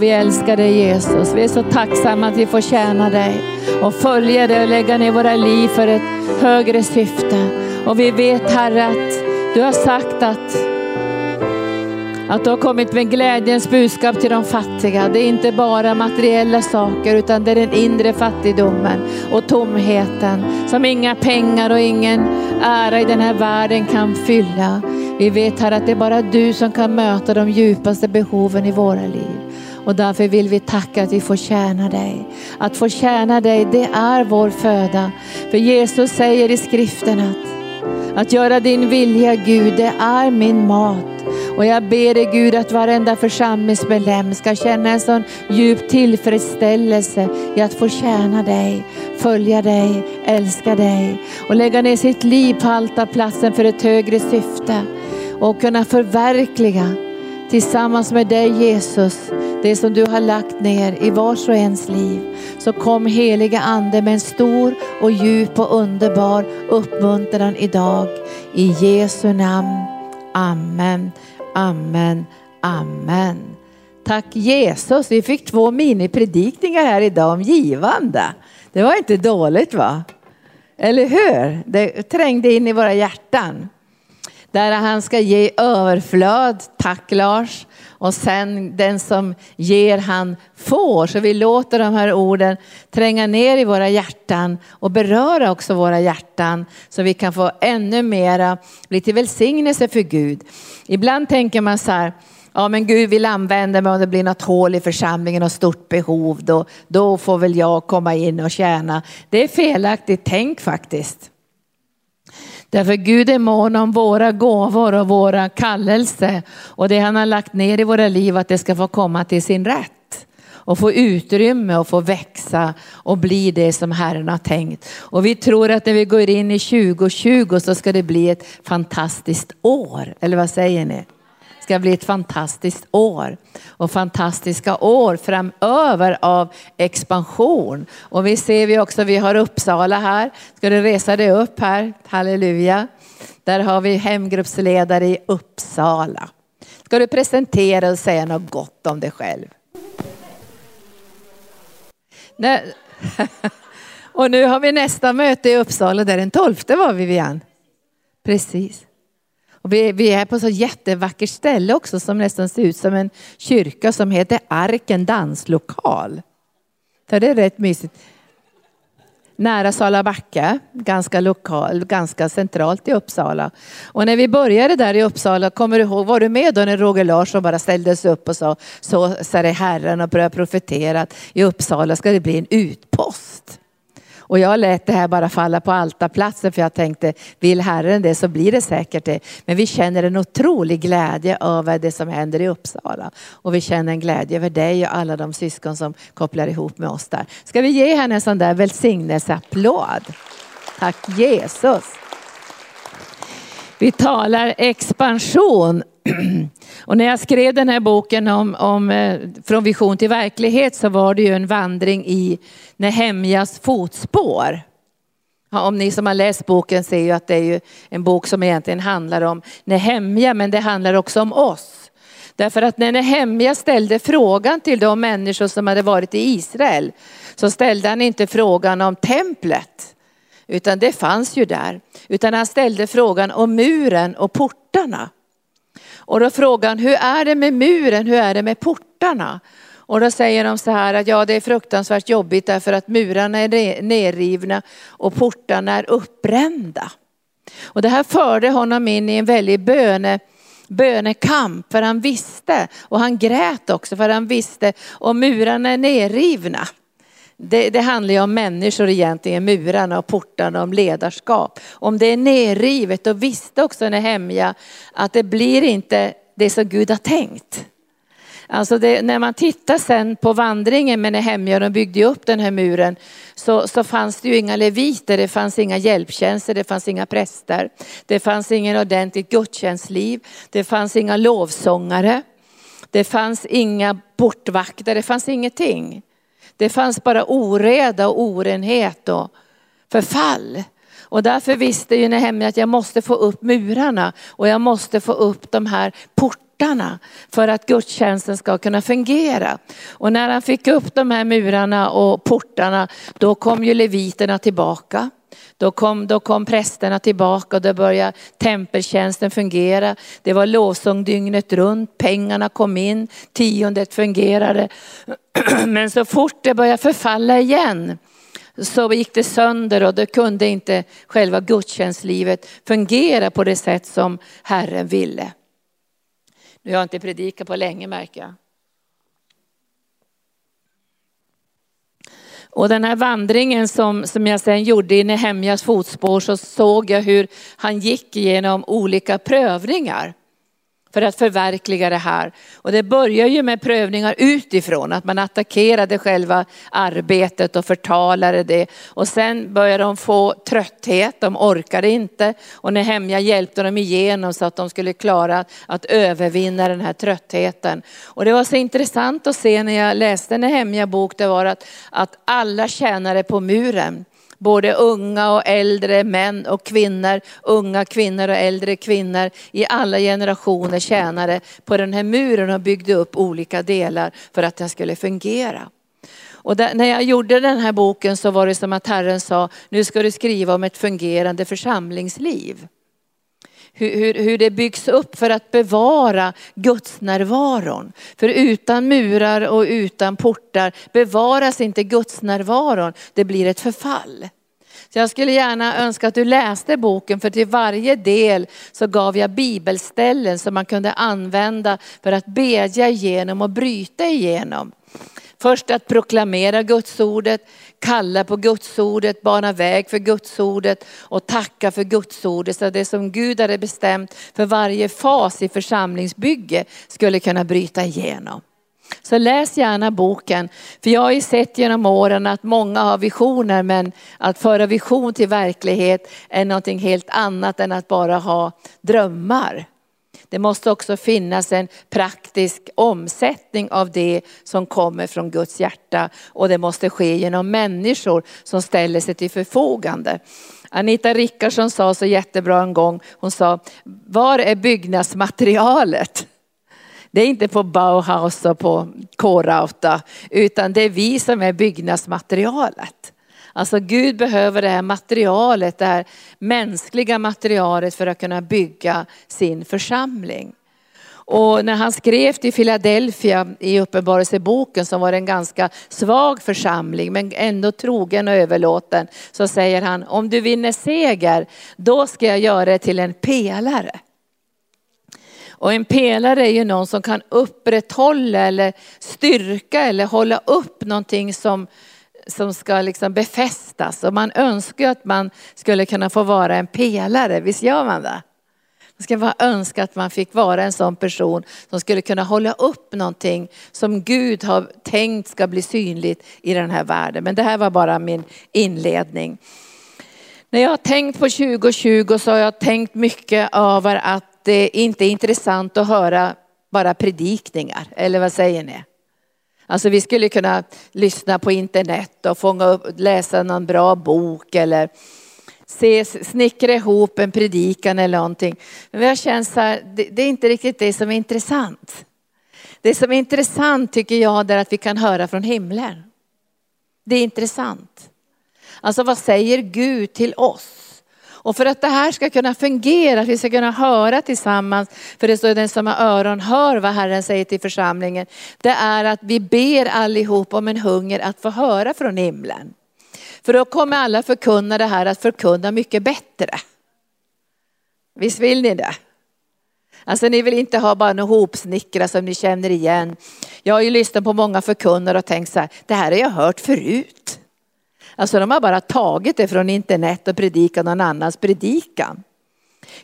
Vi älskar dig Jesus. Vi är så tacksamma att vi får tjäna dig och följa dig och lägga ner våra liv för ett högre syfte. Och vi vet Herre att du har sagt att att du har kommit med glädjens budskap till de fattiga. Det är inte bara materiella saker utan det är den inre fattigdomen och tomheten som inga pengar och ingen ära i den här världen kan fylla. Vi vet här att det är bara du som kan möta de djupaste behoven i våra liv. Och därför vill vi tacka att vi får tjäna dig. Att få tjäna dig, det är vår föda. För Jesus säger i skriften att, att göra din vilja Gud, det är min mat. Och jag ber dig Gud att varenda församlingsmedlem ska känna en sån djup tillfredsställelse i att få tjäna dig, följa dig, älska dig och lägga ner sitt liv på altarplatsen för ett högre syfte och kunna förverkliga tillsammans med dig Jesus det som du har lagt ner i vars och ens liv. Så kom heliga ande med en stor och djup och underbar uppmuntran idag. I Jesu namn. Amen. Amen, amen. Tack Jesus, vi fick två minipredikningar här idag om givande. Det var inte dåligt va? Eller hur? Det trängde in i våra hjärtan. Där han ska ge överflöd, tack Lars. Och sen den som ger han får. Så vi låter de här orden tränga ner i våra hjärtan och beröra också våra hjärtan. Så vi kan få ännu mera bli till välsignelse för Gud. Ibland tänker man så här, ja men Gud vill använda mig om det blir något hål i församlingen och stort behov. Då, då får väl jag komma in och tjäna. Det är felaktigt tänk faktiskt. Därför Gud är mån om våra gåvor och våra kallelse och det han har lagt ner i våra liv att det ska få komma till sin rätt och få utrymme och få växa och bli det som Herren har tänkt. Och vi tror att när vi går in i 2020 så ska det bli ett fantastiskt år. Eller vad säger ni? Ska bli ett fantastiskt år och fantastiska år framöver av expansion. Och vi ser vi också, vi har Uppsala här. Ska du resa dig upp här? Halleluja. Där har vi hemgruppsledare i Uppsala. Ska du presentera och säga något gott om dig själv? Och nu har vi nästa möte i Uppsala, där den 12 var Vivian. Precis. Och vi, vi är på ett så jättevackert ställe också som nästan ser ut som en kyrka som heter Arken danslokal. Så det är rätt mysigt. Nära Salabacka, ganska lokal, ganska centralt i Uppsala. Och när vi började där i Uppsala, kommer du ihåg, var du med då när Roger Larsson bara ställde sig upp och sa, så sa det Herren och började profetera att i Uppsala ska det bli en utpost. Och jag lät det här bara falla på altarplatsen för jag tänkte, vill Herren det så blir det säkert det. Men vi känner en otrolig glädje över det som händer i Uppsala. Och vi känner en glädje över dig och alla de syskon som kopplar ihop med oss där. Ska vi ge henne en sån där välsignelseapplåd? Tack Jesus. Vi talar expansion. Och när jag skrev den här boken om, om eh, Från vision till verklighet så var det ju en vandring i Nehemjas fotspår. om ni som har läst boken ser ju att det är ju en bok som egentligen handlar om Nehemja men det handlar också om oss. Därför att när Nehemja ställde frågan till de människor som hade varit i Israel så ställde han inte frågan om templet utan det fanns ju där. Utan han ställde frågan om muren och portarna. Och då frågar han, hur är det med muren, hur är det med portarna? Och då säger de så här att ja det är fruktansvärt jobbigt därför att murarna är nerrivna och portarna är uppbrända. Och det här förde honom in i en väldig böne, bönekamp för han visste och han grät också för han visste om murarna är nerrivna det, det, handlar ju om människor egentligen, murarna och portarna, om ledarskap. Om det är nerrivet, då visste också Nehemja att det blir inte det som Gud har tänkt. Alltså det, när man tittar sen på vandringen med Nehemja, de byggde ju upp den här muren, så, så fanns det ju inga leviter, det fanns inga hjälptjänster, det fanns inga präster. Det fanns ingen ordentligt gudstjänstliv, det fanns inga lovsångare. Det fanns inga portvakter, det fanns ingenting. Det fanns bara oreda och orenhet och förfall. Och därför visste ju Nehemja att jag måste få upp murarna och jag måste få upp de här portarna portarna för att gudstjänsten ska kunna fungera. Och när han fick upp de här murarna och portarna, då kom ju leviterna tillbaka. Då kom, då kom prästerna tillbaka och då började tempeltjänsten fungera. Det var lovsång dygnet runt, pengarna kom in, tiondet fungerade. Men så fort det började förfalla igen så gick det sönder och då kunde inte själva gudstjänstlivet fungera på det sätt som Herren ville. Nu har jag inte predikat på länge märker jag. Och den här vandringen som, som jag sen gjorde i Nehemjas fotspår så såg jag hur han gick igenom olika prövningar för att förverkliga det här. Och det börjar ju med prövningar utifrån, att man attackerade själva arbetet och förtalade det. Och sen började de få trötthet, de orkade inte. Och Nehemja hjälpte dem igenom så att de skulle klara att övervinna den här tröttheten. Och det var så intressant att se när jag läste Nehemja bok, det var att, att alla tjänade på muren både unga och äldre män och kvinnor, unga kvinnor och äldre kvinnor i alla generationer tjänade på den här muren och byggde upp olika delar för att den skulle fungera. Och där, när jag gjorde den här boken så var det som att Herren sa, nu ska du skriva om ett fungerande församlingsliv. Hur, hur, hur, det byggs upp för att bevara Guds närvaron. För utan murar och utan portar bevaras inte Guds närvaron. Det blir ett förfall. Så jag skulle gärna önska att du läste boken för till varje del så gav jag bibelställen som man kunde använda för att bedja igenom och bryta igenom. Först att proklamera Gudsordet, kalla på Gudsordet, bana väg för Gudsordet och tacka för Gudsordet. Så det som Gud hade bestämt för varje fas i församlingsbygge skulle kunna bryta igenom. Så läs gärna boken. För jag har ju sett genom åren att många har visioner men att föra vision till verklighet är någonting helt annat än att bara ha drömmar. Det måste också finnas en praktisk omsättning av det som kommer från Guds hjärta och det måste ske genom människor som ställer sig till förfogande. Anita Rickardsson sa så jättebra en gång, hon sa, var är byggnadsmaterialet? Det är inte på Bauhaus och på K-Rauta, utan det är vi som är byggnadsmaterialet. Alltså Gud behöver det här materialet, det här mänskliga materialet för att kunna bygga sin församling. Och när han skrev till Philadelphia i Uppenbarelseboken som var en ganska svag församling men ändå trogen och överlåten så säger han om du vinner seger då ska jag göra det till en pelare. Och en pelare är ju någon som kan upprätthålla eller styrka eller hålla upp någonting som som ska liksom befästas. Och man önskar att man skulle kunna få vara en pelare, visst gör man det? Man ska bara önska att man fick vara en sån person som skulle kunna hålla upp någonting som Gud har tänkt ska bli synligt i den här världen. Men det här var bara min inledning. När jag har tänkt på 2020 så har jag tänkt mycket över att det inte är intressant att höra bara predikningar, eller vad säger ni? Alltså vi skulle kunna lyssna på internet och fånga upp, läsa någon bra bok eller se, snickra ihop en predikan eller någonting. Men jag känner så här, det, det, är inte riktigt det som är intressant. Det som är intressant tycker jag är att vi kan höra från himlen. Det är intressant. Alltså vad säger Gud till oss? Och för att det här ska kunna fungera, att vi ska kunna höra tillsammans, för det står den som har öron hör vad Herren säger till församlingen. Det är att vi ber allihop om en hunger att få höra från himlen. För då kommer alla förkunna det här att förkunna mycket bättre. Visst vill ni det? Alltså ni vill inte ha bara några hopsnickra som ni känner igen. Jag har ju lyssnat på många förkunnare och tänkt så här, det här har jag hört förut. Alltså de har bara tagit det från internet och predikat någon annans predikan.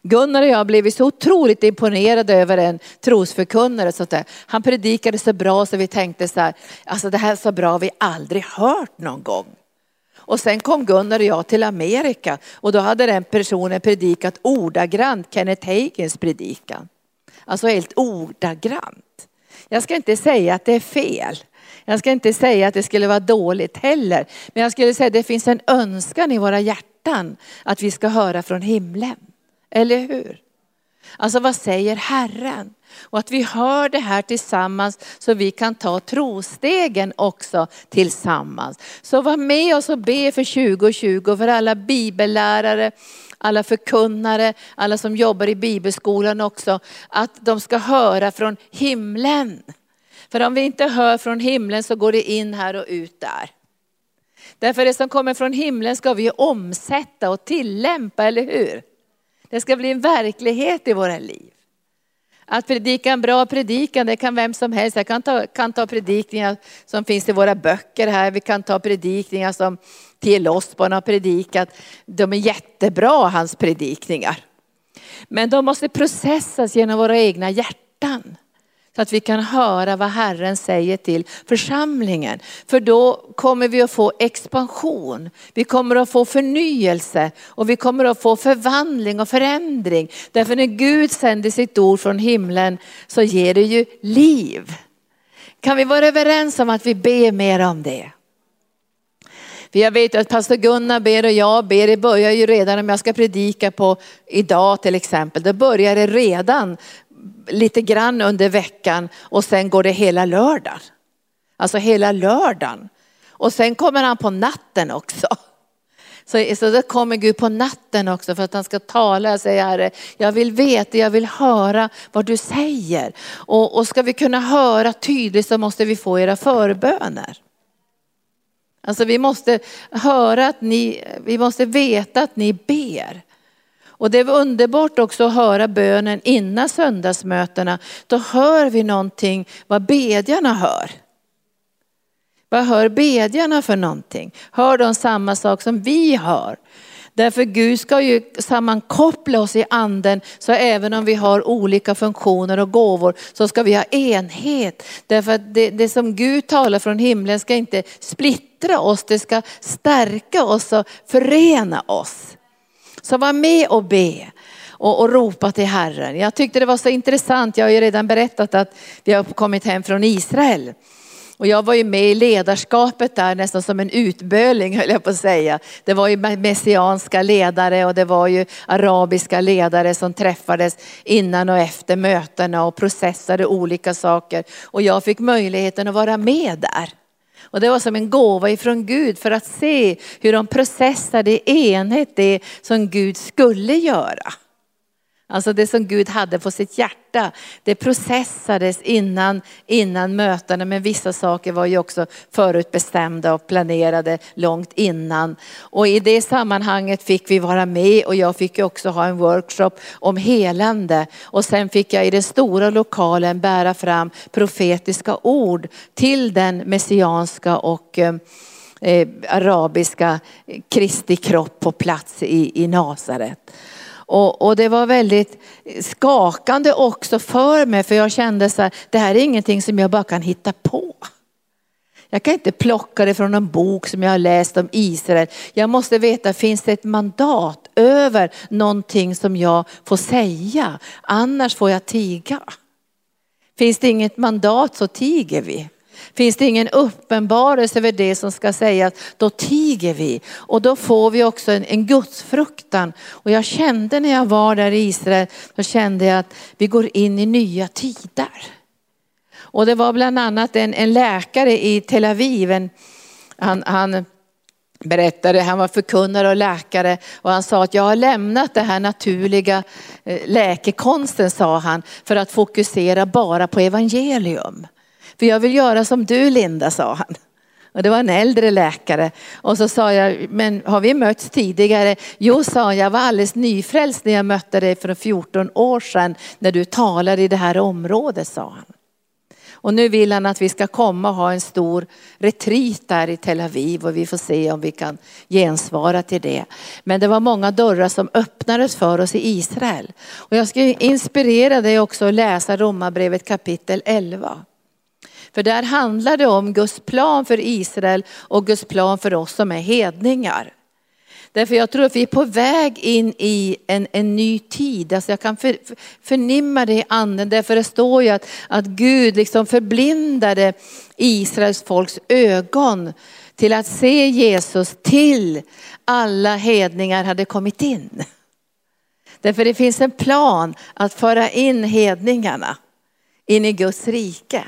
Gunnar och jag har blivit så otroligt imponerade över en trosförkunnare. Så att han predikade så bra så vi tänkte så här, alltså det här är så bra vi aldrig hört någon gång. Och sen kom Gunnar och jag till Amerika och då hade den personen predikat ordagrant Kenneth Hagins predikan. Alltså helt ordagrant. Jag ska inte säga att det är fel. Jag ska inte säga att det skulle vara dåligt heller. Men jag skulle säga att det finns en önskan i våra hjärtan att vi ska höra från himlen. Eller hur? Alltså vad säger Herren? Och att vi hör det här tillsammans så vi kan ta trostegen också tillsammans. Så var med oss och be för 2020 för alla bibellärare, alla förkunnare, alla som jobbar i bibelskolan också, att de ska höra från himlen. För om vi inte hör från himlen så går det in här och ut där. Därför det som kommer från himlen ska vi omsätta och tillämpa, eller hur? Det ska bli en verklighet i våra liv. Att predika en bra predikan, det kan vem som helst. Jag kan ta, kan ta predikningar som finns i våra böcker här. Vi kan ta predikningar som T.L. Osborn har predikat. De är jättebra, hans predikningar. Men de måste processas genom våra egna hjärtan. Så att vi kan höra vad Herren säger till församlingen. För då kommer vi att få expansion. Vi kommer att få förnyelse och vi kommer att få förvandling och förändring. Därför när Gud sänder sitt ord från himlen så ger det ju liv. Kan vi vara överens om att vi ber mer om det? För jag vet att pastor Gunnar ber och jag ber, det börjar ju redan om jag ska predika på idag till exempel. Då börjar det redan lite grann under veckan och sen går det hela lördagen. Alltså hela lördagen. Och sen kommer han på natten också. Så, så då kommer Gud på natten också för att han ska tala och säga Herre, jag vill veta, jag vill höra vad du säger. Och, och ska vi kunna höra tydligt så måste vi få era förböner. Alltså vi måste höra att ni, vi måste veta att ni ber. Och det är underbart också att höra bönen innan söndagsmötena. Då hör vi någonting vad bedjarna hör. Vad hör bedjarna för någonting? Hör de samma sak som vi hör? Därför Gud ska ju sammankoppla oss i anden så även om vi har olika funktioner och gåvor så ska vi ha enhet. Därför att det, det som Gud talar från himlen ska inte splittra oss, det ska stärka oss och förena oss. Så var med och be och, och ropa till Herren. Jag tyckte det var så intressant, jag har ju redan berättat att vi har kommit hem från Israel. Och jag var ju med i ledarskapet där nästan som en utböling höll jag på att säga. Det var ju messianska ledare och det var ju arabiska ledare som träffades innan och efter mötena och processade olika saker. Och jag fick möjligheten att vara med där. Och det var som en gåva ifrån Gud för att se hur de processade i enhet det som Gud skulle göra. Alltså det som Gud hade på sitt hjärta, det processades innan, innan mötena, men vissa saker var ju också förutbestämda och planerade långt innan. Och i det sammanhanget fick vi vara med och jag fick också ha en workshop om helande. Och sen fick jag i den stora lokalen bära fram profetiska ord till den messianska och eh, eh arabiska eh, Kristi kropp på plats i, i Nasaret. Och, och, det var väldigt skakande också för mig för jag kände så här, det här är ingenting som jag bara kan hitta på. Jag kan inte plocka det från en bok som jag har läst om Israel. Jag måste veta, finns det ett mandat över någonting som jag får säga? Annars får jag tiga. Finns det inget mandat så tiger vi. Finns det ingen uppenbarelse över det som ska sägas, då tiger vi. Och då får vi också en, en gudsfruktan. Och jag kände när jag var där i Israel, då kände jag att vi går in i nya tider. Och det var bland annat en, en läkare i Tel Aviv, en, han, han berättade, han var förkunnare och läkare och han sa att jag har lämnat det här naturliga eh, läkekonsten sa han för att fokusera bara på evangelium. För jag vill göra som du Linda, sa han. Och det var en äldre läkare. Och så sa jag, men har vi mötts tidigare? Jo, sa han, jag var alldeles nyfrälst när jag mötte dig för 14 år sedan när du talade i det här området, sa han. Och nu vill han att vi ska komma och ha en stor retreat där i Tel Aviv och vi får se om vi kan gensvara till det. Men det var många dörrar som öppnades för oss i Israel. Och jag ska inspirera dig också att läsa Romarbrevet kapitel 11. För där handlar det om Guds plan för Israel och Guds plan för oss som är hedningar. Därför jag tror att vi är på väg in i en, en ny tid. Alltså jag kan för, förnimma det i anden. Därför det står ju att, att Gud liksom förblindade Israels folks ögon till att se Jesus till alla hedningar hade kommit in. Därför det finns en plan att föra in hedningarna in i Guds rike.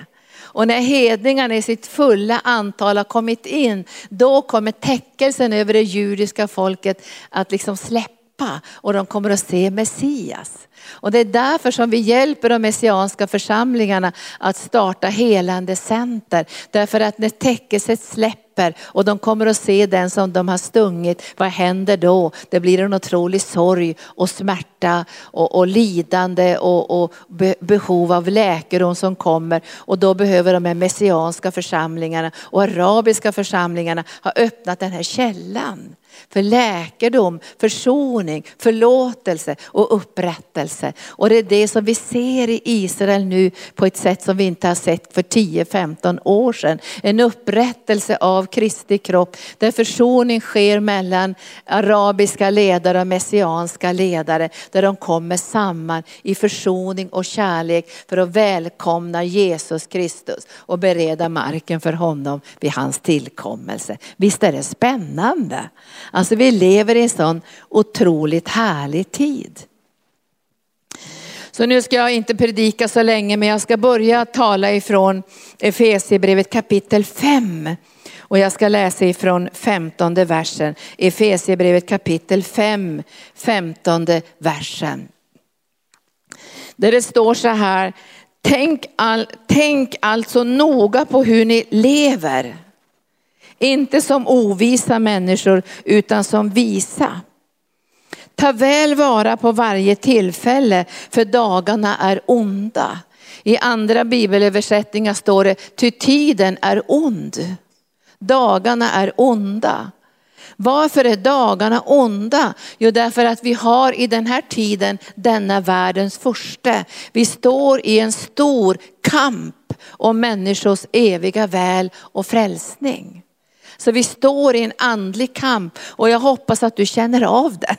Och när hedningarna i sitt fulla antal har kommit in, då kommer täckelsen över det judiska folket att liksom släppa och de kommer att se Messias. Och det är därför som vi hjälper de messianska församlingarna att starta helande center. Därför att när täckelset släpper och de kommer att se den som de har stungit, vad händer då? Det blir en otrolig sorg och smärta och, och lidande och, och be, behov av läkedom som kommer. Och då behöver de här messianska församlingarna och arabiska församlingarna ha öppnat den här källan för läkedom, försoning, förlåtelse och upprättelse. Och det är det som vi ser i Israel nu på ett sätt som vi inte har sett för 10-15 år sedan. En upprättelse av Kristi kropp där försoning sker mellan arabiska ledare och messianska ledare. Där de kommer samman i försoning och kärlek för att välkomna Jesus Kristus och bereda marken för honom vid hans tillkommelse. Visst är det spännande? Alltså vi lever i en sån otroligt härlig tid. Så nu ska jag inte predika så länge men jag ska börja tala ifrån Efesierbrevet kapitel 5. Och jag ska läsa ifrån 15 versen. Efesierbrevet kapitel 5, 15 versen. Där det står så här, tänk, all, tänk alltså noga på hur ni lever inte som ovisa människor utan som visa. Ta väl vara på varje tillfälle för dagarna är onda. I andra bibelöversättningar står det, ty tiden är ond. Dagarna är onda. Varför är dagarna onda? Jo, därför att vi har i den här tiden denna världens första. Vi står i en stor kamp om människors eviga väl och frälsning. Så vi står i en andlig kamp och jag hoppas att du känner av den.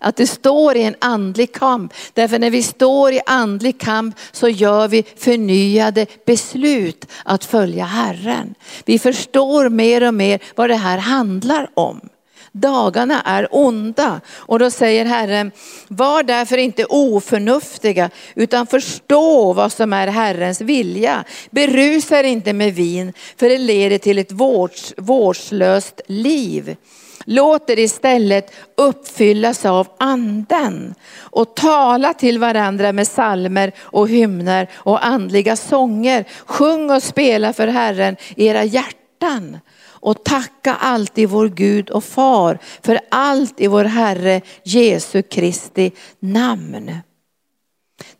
Att du står i en andlig kamp. Därför när vi står i andlig kamp så gör vi förnyade beslut att följa Herren. Vi förstår mer och mer vad det här handlar om. Dagarna är onda. Och då säger Herren, var därför inte oförnuftiga utan förstå vad som är Herrens vilja. Berusa er inte med vin för det leder till ett vårds, vårdslöst liv. Låt er istället uppfyllas av anden och tala till varandra med salmer och hymner och andliga sånger. Sjung och spela för Herren i era hjärtan och tacka alltid vår Gud och far för allt i vår Herre Jesu Kristi namn.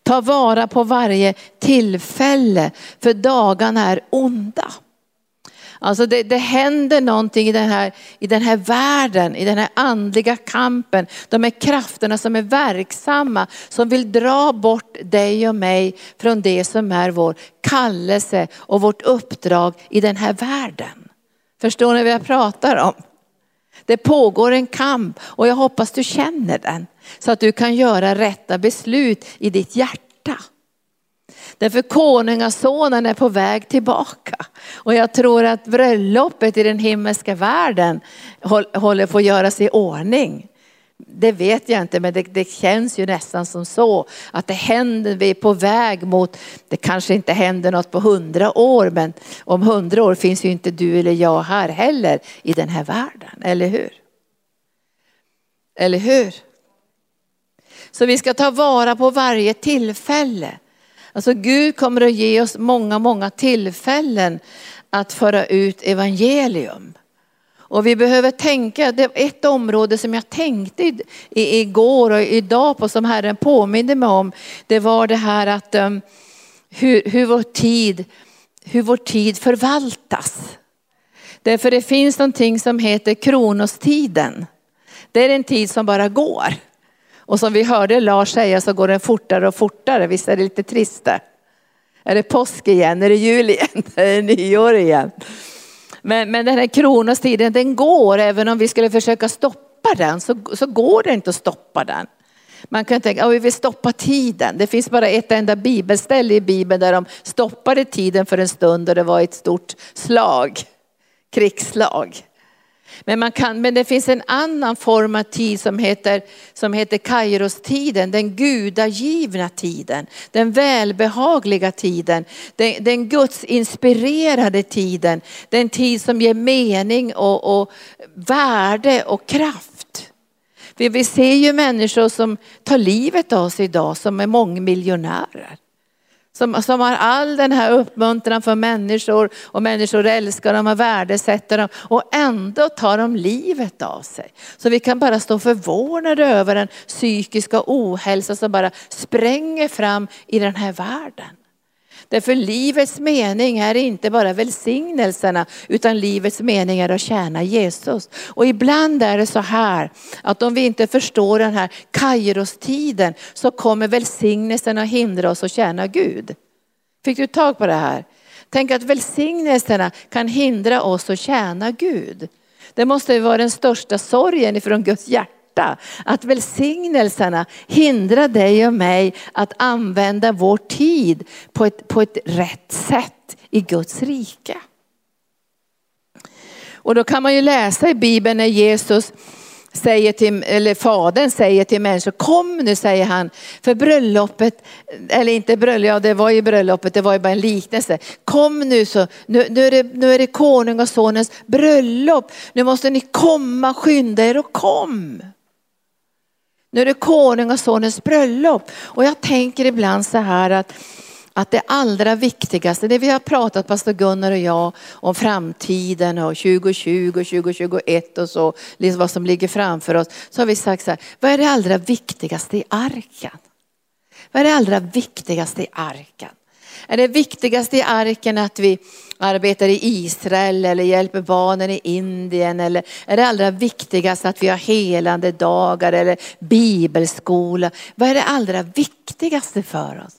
Ta vara på varje tillfälle för dagarna är onda. Alltså det, det händer någonting i den, här, i den här världen, i den här andliga kampen. De här krafterna som är verksamma, som vill dra bort dig och mig från det som är vår kallelse och vårt uppdrag i den här världen. Förstår ni vad jag pratar om? Det pågår en kamp och jag hoppas du känner den. Så att du kan göra rätta beslut i ditt hjärta. Därför konungasonen är på väg tillbaka. Och jag tror att bröllopet i den himmelska världen håller på att göras i ordning. Det vet jag inte men det, det, känns ju nästan som så att det händer, vi är på väg mot, det kanske inte händer något på hundra år men om hundra år finns ju inte du eller jag här heller i den här världen, eller hur? Eller hur? Så vi ska ta vara på varje tillfälle. Alltså Gud kommer att ge oss många, många tillfällen att föra ut evangelium. Och vi behöver tänka, det är ett område som jag tänkte i, i, igår och idag på som Herren påminde mig om. Det var det här att um, hur, hur, vår tid, hur vår tid förvaltas. Därför det finns någonting som heter kronostiden. Det är en tid som bara går. Och som vi hörde Lars säga så går den fortare och fortare. Visst är det lite trist det? Är det påsk igen? Är det jul igen? Är det nyår igen? Men, men den här kronostiden den går, även om vi skulle försöka stoppa den så, så går det inte att stoppa den. Man kan tänka att vi vill stoppa tiden. Det finns bara ett enda bibelställe i Bibeln där de stoppade tiden för en stund och det var ett stort slag, krigsslag. Men, man kan, men det finns en annan form av tid som heter, som heter Kairos-tiden, den gudagivna tiden, den välbehagliga tiden, den, den gudsinspirerade tiden, den tid som ger mening och, och värde och kraft. Vi, vi ser ju människor som tar livet av sig idag som är mångmiljonärer. Som, som har all den här uppmuntran för människor och människor älskar dem och värdesätter dem och ändå tar de livet av sig. Så vi kan bara stå förvånade över den psykiska ohälsa som bara spränger fram i den här världen. Därför livets mening är inte bara välsignelserna utan livets mening är att tjäna Jesus. Och ibland är det så här att om vi inte förstår den här Kairostiden, så kommer välsignelsen att hindra oss att tjäna Gud. Fick du tag på det här? Tänk att välsignelserna kan hindra oss att tjäna Gud. Det måste vara den största sorgen ifrån Guds hjärta hjärta. Att välsignelserna hindrar dig och mig att använda vår tid på ett, på ett rätt sätt i Guds rike. Och då kan man ju läsa i Bibeln när Jesus säger till, eller fadern säger till människor, kom nu säger han, för bröllopet, eller inte bröllop, ja det var ju bröllopet, det var ju bara en liknelse. Kom nu så, nu, nu, är, det, nu är det konung och sonens bröllop, nu måste ni komma, skynda er och kom. Nu är det konung och sonens bröllop. Och jag tänker ibland så här att, att det allra viktigaste, det vi har pratat pastor Gunnar och jag om framtiden och 2020 och 2021 och så, liksom vad som ligger framför oss. Så har vi sagt så här, vad är det allra viktigaste i arken? Vad är det allra viktigaste i arken? Är det viktigaste i arken att vi arbetar i Israel eller hjälper barnen i Indien? Eller är det allra viktigaste att vi har helande dagar eller bibelskola? Vad är det allra viktigaste för oss?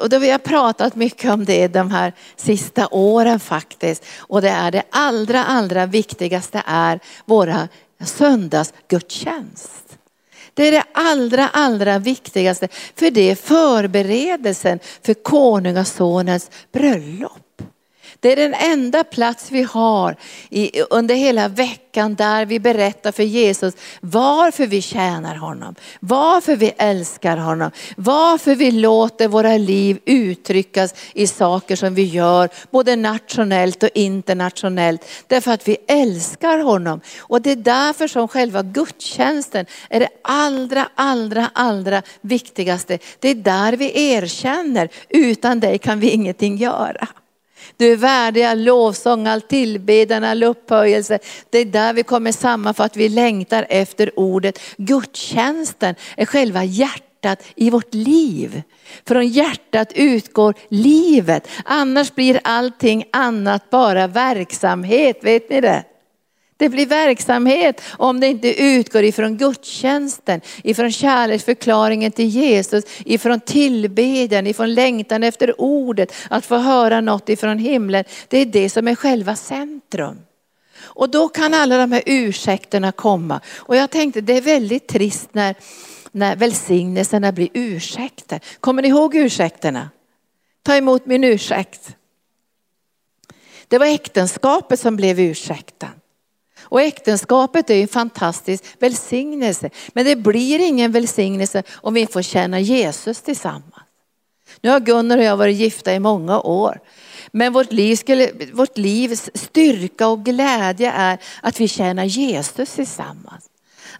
Och då vi har pratat mycket om det de här sista åren faktiskt. Och det är det allra, allra viktigaste är våra söndagsgudstjänst. Det är det allra, allra viktigaste. För det är förberedelsen för konungasonens bröllop. Det är den enda plats vi har i, under hela veckan där vi berättar för Jesus varför vi tjänar honom, varför vi älskar honom, varför vi låter våra liv uttryckas i saker som vi gör, både nationellt och internationellt. Därför att vi älskar honom. Och det är därför som själva gudstjänsten är det allra, allra, allra viktigaste. Det är där vi erkänner, utan dig kan vi ingenting göra. Du är värdig all lovsång, all tillbedjan, all upphöjelse. Det är där vi kommer samman för att vi längtar efter ordet. Gudstjänsten är själva hjärtat i vårt liv. Från hjärtat utgår livet. Annars blir allting annat bara verksamhet, vet ni det? Det blir verksamhet om det inte utgår ifrån gudstjänsten, ifrån kärleksförklaringen till Jesus, ifrån tillbedjan, ifrån längtan efter ordet, att få höra något ifrån himlen. Det är det som är själva centrum. Och då kan alla de här ursäkterna komma. Och jag tänkte det är väldigt trist när, när välsignelserna blir ursäkter. Kommer ni ihåg ursäkterna? Ta emot min ursäkt. Det var äktenskapet som blev ursäkten. Och äktenskapet är ju en fantastisk välsignelse. Men det blir ingen välsignelse om vi får känna Jesus tillsammans. Nu har Gunnar och jag varit gifta i många år. Men vårt, liv skulle, vårt livs styrka och glädje är att vi tjänar Jesus tillsammans.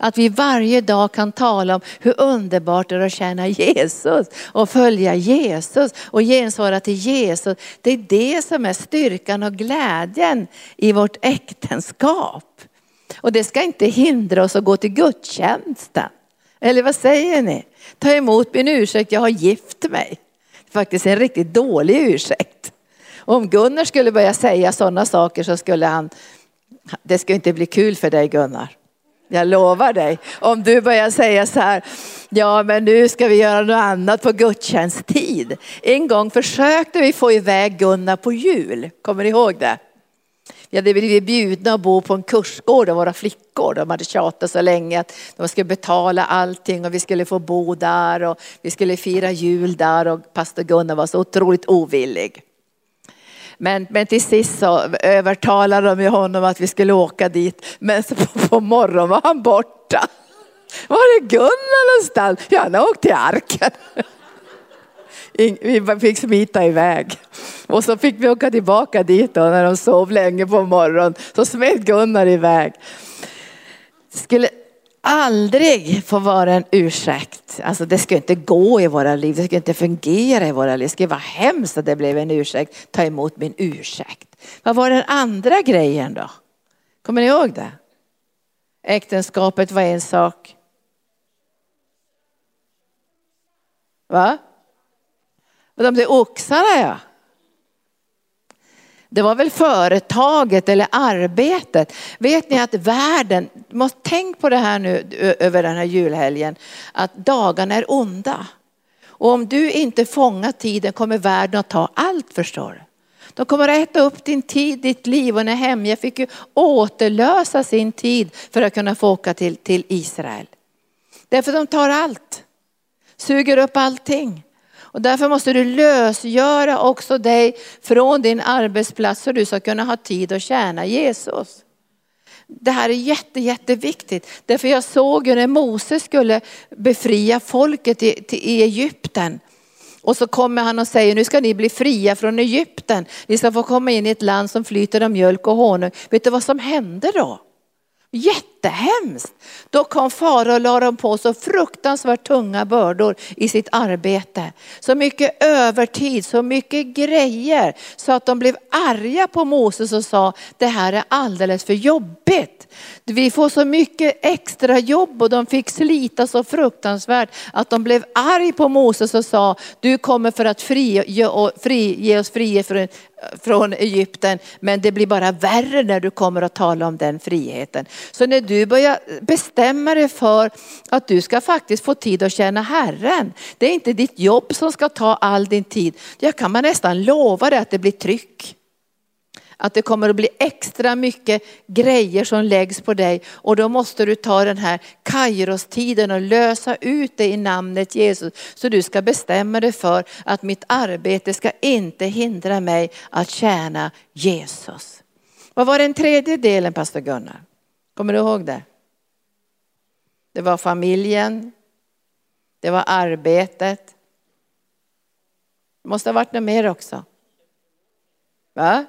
Att vi varje dag kan tala om hur underbart det är att tjäna Jesus och följa Jesus och gensvara till Jesus. Det är det som är styrkan och glädjen i vårt äktenskap. Och det ska inte hindra oss att gå till gudstjänsten. Eller vad säger ni? Ta emot min ursäkt, jag har gift mig. Faktiskt en riktigt dålig ursäkt. Om Gunnar skulle börja säga sådana saker så skulle han, det skulle inte bli kul för dig Gunnar. Jag lovar dig. Om du börjar säga så här, ja men nu ska vi göra något annat på gudstjänsttid. En gång försökte vi få iväg Gunnar på jul, kommer ni ihåg det? Vi hade blivit bjudna att bo på en kursgård av våra flickor. De hade tjatat så länge att de skulle betala allting och vi skulle få bo där och vi skulle fira jul där och pastor Gunnar var så otroligt ovillig. Men, men till sist så övertalade de ju honom att vi skulle åka dit. Men så på, på morgonen var han borta. Var är Gunnar någonstans? Ja, han har åkt till arken. Vi fick smita iväg. Och så fick vi åka tillbaka dit då när de sov länge på morgonen. Så smet Gunnar iväg. Skulle aldrig få vara en ursäkt. Alltså det ska inte gå i våra liv, det ska inte fungera i våra liv. Det ska vara hemskt att det blev en ursäkt. Ta emot min ursäkt. Vad var den andra grejen då? Kommer ni ihåg det? Äktenskapet var en sak. Va? Och de blev oxarna ja. Det var väl företaget eller arbetet. Vet ni att världen, tänk på det här nu över den här julhelgen, att dagarna är onda. Och om du inte fångar tiden kommer världen att ta allt förstår du. De kommer att äta upp din tid, ditt liv och när Hemja fick ju återlösa sin tid för att kunna få åka till, till Israel. Därför de tar allt, suger upp allting. Och därför måste du lösgöra också dig från din arbetsplats så du ska kunna ha tid att tjäna Jesus. Det här är jätte, jätteviktigt. Därför jag såg ju när Moses skulle befria folket i, i Egypten. Och så kommer han och säger, nu ska ni bli fria från Egypten. Ni ska få komma in i ett land som flyter av mjölk och honung. Vet du vad som hände då? Jättehemskt. Då kom farao och la dem på så fruktansvärt tunga bördor i sitt arbete. Så mycket övertid, så mycket grejer så att de blev arga på Moses och sa det här är alldeles för jobbigt. Vi får så mycket extra jobb och de fick slita så fruktansvärt att de blev arg på Moses och sa du kommer för att fri, fri, ge oss frihet från, från Egypten men det blir bara värre när du kommer att tala om den friheten. Så när du börjar bestämma dig för att du ska faktiskt få tid att känna Herren. Det är inte ditt jobb som ska ta all din tid. Jag kan man nästan lova dig att det blir tryck. Att det kommer att bli extra mycket grejer som läggs på dig och då måste du ta den här Kairostiden och lösa ut det i namnet Jesus. Så du ska bestämma dig för att mitt arbete ska inte hindra mig att tjäna Jesus. Vad var den tredje delen pastor Gunnar? Kommer du ihåg det? Det var familjen, det var arbetet. Det måste ha varit något mer också. Va?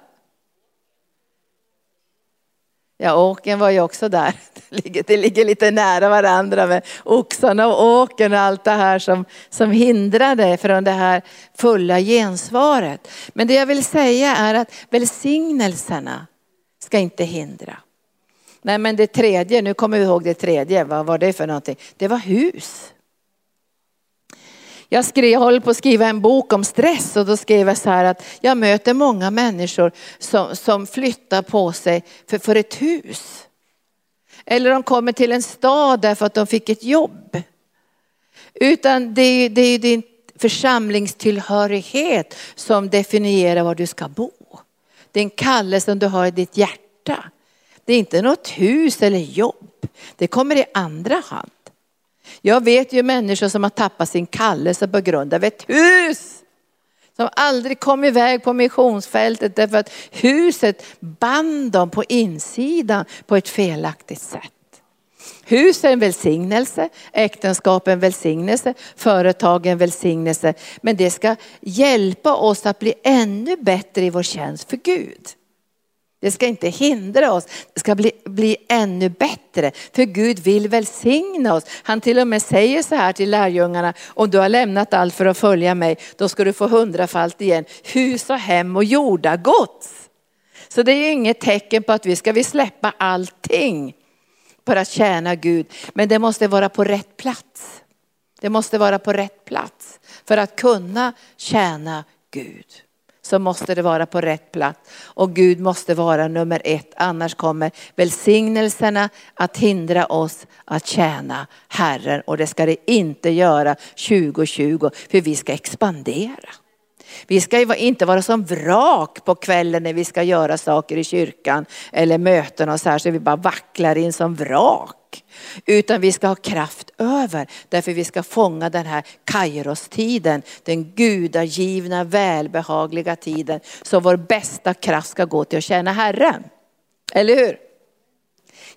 Ja, åken var ju också där. Det ligger, det ligger lite nära varandra med oxarna och åken och allt det här som, som hindrade från det här fulla gensvaret. Men det jag vill säga är att välsignelserna ska inte hindra. Nej men det tredje, nu kommer vi ihåg det tredje, vad var det för någonting? Det var hus. Jag, skrev, jag håller på att skriva en bok om stress och då skrev jag så här att jag möter många människor som, som flyttar på sig för, för ett hus. Eller de kommer till en stad därför att de fick ett jobb. Utan det är, det är din församlingstillhörighet som definierar var du ska bo. Det är en kallelse som du har i ditt hjärta. Det är inte något hus eller jobb. Det kommer i andra hand. Jag vet ju människor som har tappat sin kallelse på grund av ett hus. Som aldrig kom iväg på missionsfältet därför att huset band dem på insidan på ett felaktigt sätt. Hus är en välsignelse, äktenskap är en välsignelse, företag är en välsignelse. Men det ska hjälpa oss att bli ännu bättre i vår tjänst för Gud. Det ska inte hindra oss, det ska bli, bli ännu bättre. För Gud vill välsigna oss. Han till och med säger så här till lärjungarna, om du har lämnat allt för att följa mig, då ska du få hundrafalt igen. Hus och hem och jordagods. Så det är inget tecken på att vi ska vi släppa allting för att tjäna Gud. Men det måste vara på rätt plats. Det måste vara på rätt plats för att kunna tjäna Gud så måste det vara på rätt plats. Och Gud måste vara nummer ett, annars kommer välsignelserna att hindra oss att tjäna Herren. Och det ska det inte göra 2020, för vi ska expandera. Vi ska inte vara som vrak på kvällen när vi ska göra saker i kyrkan eller möten och så här så vi bara vacklar in som vrak sak. Utan vi ska ha kraft över. Därför vi ska fånga den här kairostiden. Den gudagivna, välbehagliga tiden. Så vår bästa kraft ska gå till att tjäna Herren. Eller hur?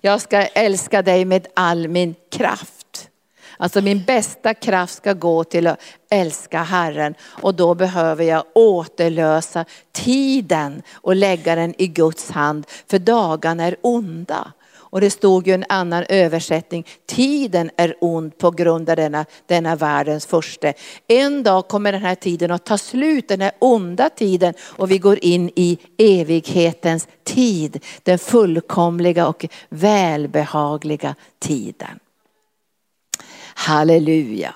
Jag ska älska dig med all min kraft. Alltså min bästa kraft ska gå till att älska Herren och då behöver jag återlösa tiden och lägga den i Guds hand för dagarna är onda. Och det stod ju en annan översättning, tiden är ond på grund av denna, denna världens första. En dag kommer den här tiden att ta slut, den här onda tiden och vi går in i evighetens tid. Den fullkomliga och välbehagliga tiden. Halleluja.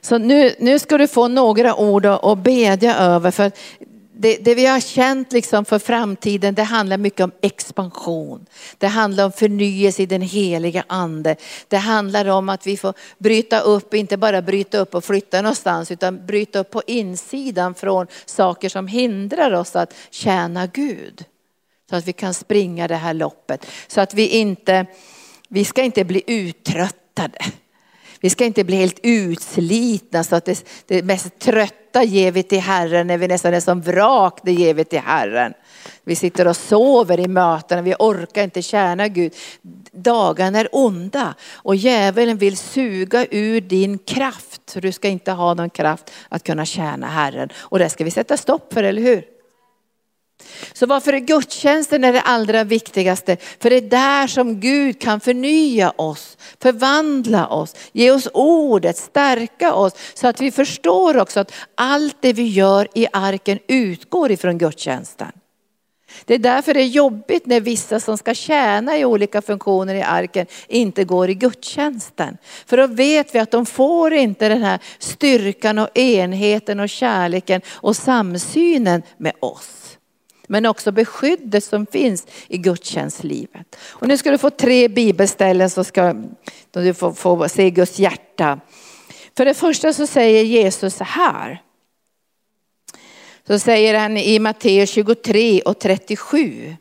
Så nu, nu ska du få några ord att bedja över. För det, det, vi har känt liksom för framtiden, det handlar mycket om expansion. Det handlar om förnyelse i den heliga ande. Det handlar om att vi får bryta upp, inte bara bryta upp och flytta någonstans, utan bryta upp på insidan från saker som hindrar oss att tjäna Gud. Så att vi kan springa det här loppet. Så att vi inte, vi ska inte bli uttröttade. Vi ska inte bli helt utslitna så att det, det mest trötta ger vi till Herren när vi nästan är som vrak, det ger vi till Herren. Vi sitter och sover i mötena, vi orkar inte tjäna Gud. Dagarna är onda och djävulen vill suga ur din kraft. Så du ska inte ha någon kraft att kunna tjäna Herren. Och det ska vi sätta stopp för, eller hur? Så varför är gudstjänsten det allra viktigaste? För det är där som Gud kan förnya oss, förvandla oss, ge oss ordet, stärka oss. Så att vi förstår också att allt det vi gör i arken utgår ifrån gudstjänsten. Det är därför det är jobbigt när vissa som ska tjäna i olika funktioner i arken inte går i gudstjänsten. För då vet vi att de får inte den här styrkan och enheten och kärleken och samsynen med oss men också beskyddet som finns i gudstjänstlivet. Och nu ska du få tre bibelställen så ska du få, få se Guds hjärta. För det första så säger Jesus så här. Så säger han i Matteus 23 och 37.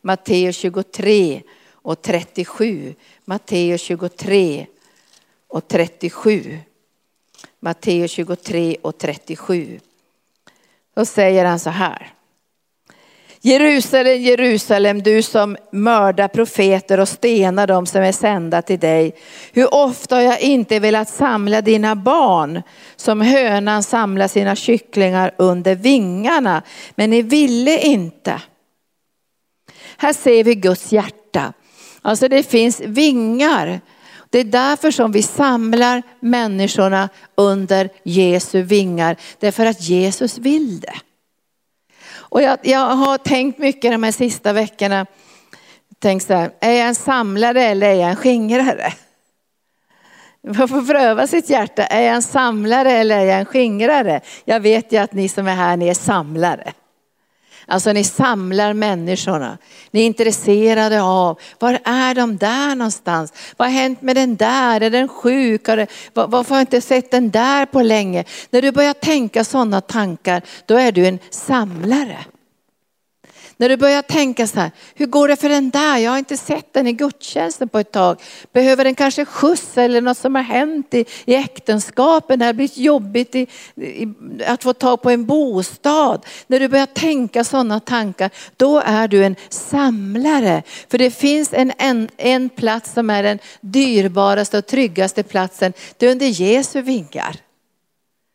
Matteus 23 och 37. Matteus 23 och 37. Matteus 23 och 37. Då säger han så här. Jerusalem, Jerusalem, du som mördar profeter och stenar dem som är sända till dig. Hur ofta har jag inte velat samla dina barn som hönan samlar sina kycklingar under vingarna, men ni ville inte. Här ser vi Guds hjärta. Alltså det finns vingar. Det är därför som vi samlar människorna under Jesu vingar, därför att Jesus vill det. Och jag, jag har tänkt mycket de här sista veckorna. Tänkt så här, är jag en samlare eller är jag en skingrare? Man får pröva sitt hjärta. Är jag en samlare eller är jag en skingrare? Jag vet ju att ni som är här, ni är samlare. Alltså ni samlar människorna. Ni är intresserade av, var är de där någonstans? Vad har hänt med den där? Är den sjuk? Varför har jag inte sett den där på länge? När du börjar tänka sådana tankar, då är du en samlare. När du börjar tänka så här, hur går det för den där? Jag har inte sett den i gudstjänsten på ett tag. Behöver den kanske skjuts eller något som har hänt i, i äktenskapen? Det har blivit jobbigt i, i, att få tag på en bostad. När du börjar tänka sådana tankar, då är du en samlare. För det finns en, en, en plats som är den dyrbaraste och tryggaste platsen. Det är under Jesu vingar.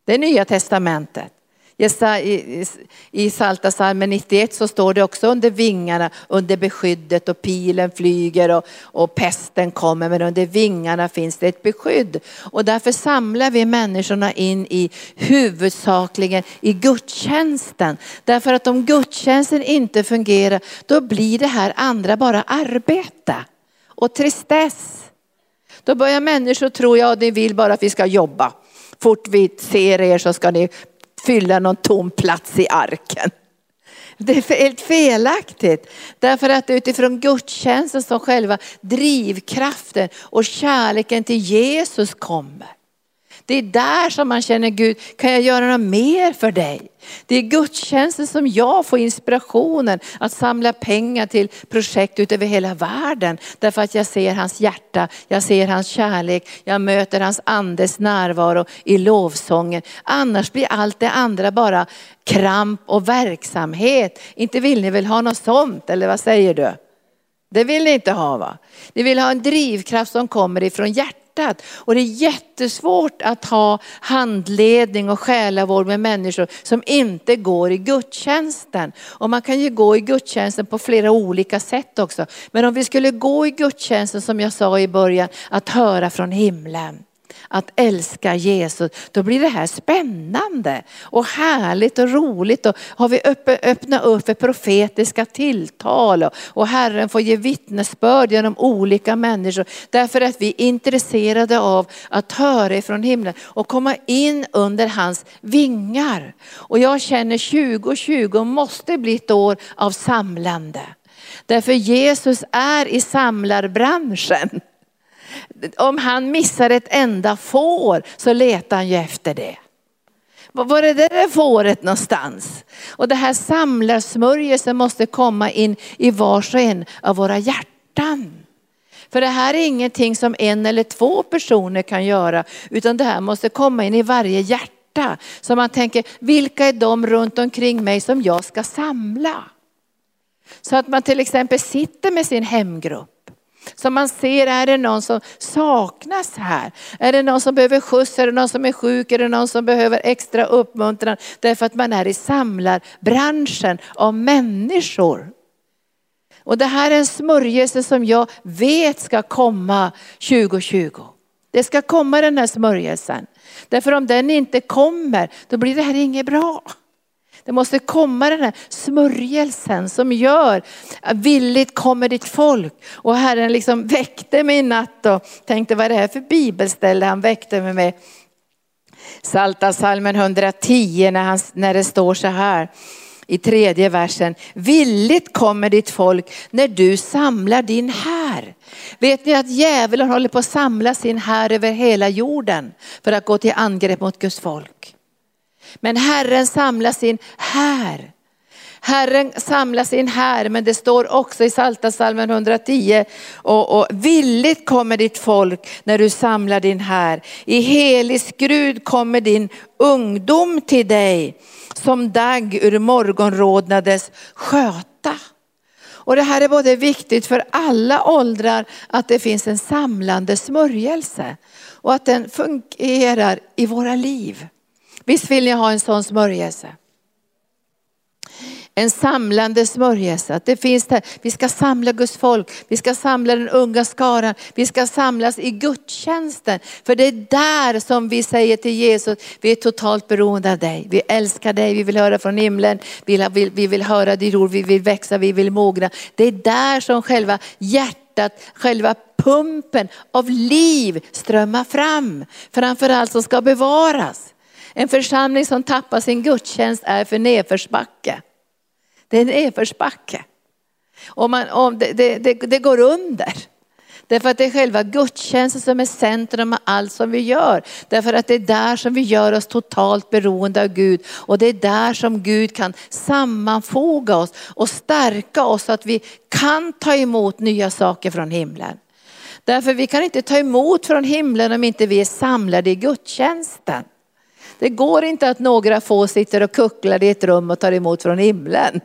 Det är nya testamentet. I Salta salmen 91 så står det också under vingarna, under beskyddet och pilen flyger och, och pesten kommer. Men under vingarna finns det ett beskydd. Och därför samlar vi människorna in i huvudsakligen i gudstjänsten. Därför att om gudstjänsten inte fungerar, då blir det här andra bara arbete och tristess. Då börjar människor tro, ja ni vill bara att vi ska jobba fort vi ser er så ska ni fylla någon tom plats i arken. Det är helt felaktigt. Därför att utifrån gudstjänsten som själva drivkraften och kärleken till Jesus kommer. Det är där som man känner Gud, kan jag göra något mer för dig? Det är gudstjänsten som jag får inspirationen att samla pengar till projekt utöver hela världen. Därför att jag ser hans hjärta, jag ser hans kärlek, jag möter hans andes närvaro i lovsången. Annars blir allt det andra bara kramp och verksamhet. Inte vill ni väl ha något sånt, eller vad säger du? Det vill ni inte ha va? Ni vill ha en drivkraft som kommer ifrån hjärtat hjärtat. Och det är jättesvårt att ha handledning och själavård med människor som inte går i gudstjänsten. Och man kan ju gå i gudstjänsten på flera olika sätt också. Men om vi skulle gå i gudstjänsten som jag sa i början, att höra från himlen att älska Jesus, då blir det här spännande och härligt och roligt. Och har vi öppnat upp för profetiska tilltal och Herren får ge vittnesbörd genom olika människor. Därför att vi är intresserade av att höra ifrån himlen och komma in under hans vingar. Och jag känner 2020 måste bli ett år av samlande. Därför Jesus är i samlarbranschen om han missar ett enda får så letar han ju efter det. Var är det där fåret någonstans? Och det här samlarsmörjelsen måste komma in i vars och en av våra hjärtan. För det här är ingenting som en eller två personer kan göra, utan det här måste komma in i varje hjärta. Så man tänker, vilka är de runt omkring mig som jag ska samla? Så att man till exempel sitter med sin hemgrupp så man ser, är det någon som saknas här? Är det någon som behöver skjuts? Är det någon som är sjuk? Är det någon som behöver extra uppmuntran? Därför att man är i samlarbranschen av människor. Och det här är en smörjelse som jag vet ska komma 2020. Det ska komma den här smörjelsen. Därför om den inte kommer, då blir det här inget bra. Det måste komma den här smörjelsen som gör att villigt kommer ditt folk. Och Herren liksom väckte mig i natt och tänkte vad är det här för bibelställe han väckte mig med. Salta salmen 110 när, han, när det står så här i tredje versen. Villigt kommer ditt folk när du samlar din här. Vet ni att djävulen håller på att samla sin här över hela jorden för att gå till angrepp mot Guds folk. Men Herren samlar sin här. Herren samlar sin här, men det står också i Psaltarpsalmen 110, och, och villigt kommer ditt folk när du samlar din här. I helig skrud kommer din ungdom till dig, som dagg ur morgonrodnades sköta. Och det här är både viktigt för alla åldrar, att det finns en samlande smörjelse och att den fungerar i våra liv. Visst vill ni ha en sån smörjelse? En samlande smörjelse. Att det finns där. Vi ska samla Guds folk, vi ska samla den unga skaran, vi ska samlas i gudstjänsten. För det är där som vi säger till Jesus, vi är totalt beroende av dig. Vi älskar dig, vi vill höra från himlen, vi vill, vi vill höra ditt ord, vi vill växa, vi vill mogna. Det är där som själva hjärtat, själva pumpen av liv strömmar fram. Framförallt som ska bevaras. En församling som tappar sin gudstjänst är för nedförsbacke. Det är nedförsbacke. Och man, och det, det, det, det går under. Därför att det är själva gudstjänsten som är centrum av allt som vi gör. Därför att det är där som vi gör oss totalt beroende av Gud. Och det är där som Gud kan sammanfoga oss och stärka oss så att vi kan ta emot nya saker från himlen. Därför vi kan inte ta emot från himlen om inte vi är samlade i gudstjänsten. Det går inte att några få sitter och kucklar i ett rum och tar emot från himlen.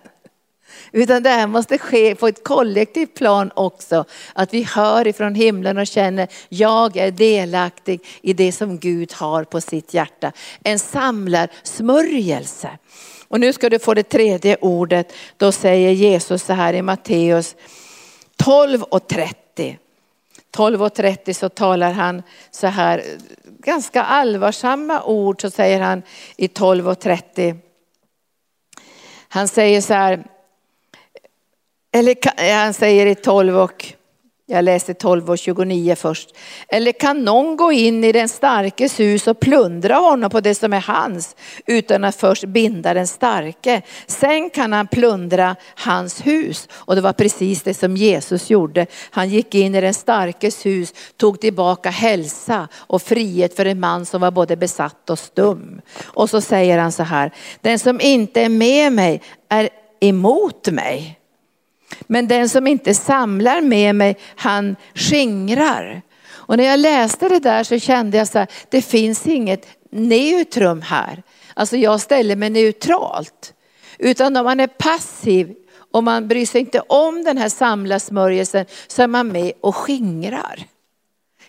Utan det här måste ske på ett kollektivt plan också. Att vi hör ifrån himlen och känner, jag är delaktig i det som Gud har på sitt hjärta. En samlarsmörjelse. Och nu ska du få det tredje ordet. Då säger Jesus så här i Matteus 12 och 30. 12 och 30 så talar han så här, ganska allvarsamma ord så säger han i 12 och 30. Han säger så här, eller han säger i 12 och jag läste 12 och 29 först. Eller kan någon gå in i den starkes hus och plundra honom på det som är hans utan att först binda den starke. Sen kan han plundra hans hus. Och det var precis det som Jesus gjorde. Han gick in i den starkes hus, tog tillbaka hälsa och frihet för en man som var både besatt och stum. Och så säger han så här, den som inte är med mig är emot mig. Men den som inte samlar med mig, han skingrar. Och när jag läste det där så kände jag så här, det finns inget neutrum här. Alltså jag ställer mig neutralt. Utan om man är passiv och man bryr sig inte om den här samlasmörjelsen så är man med och skingrar.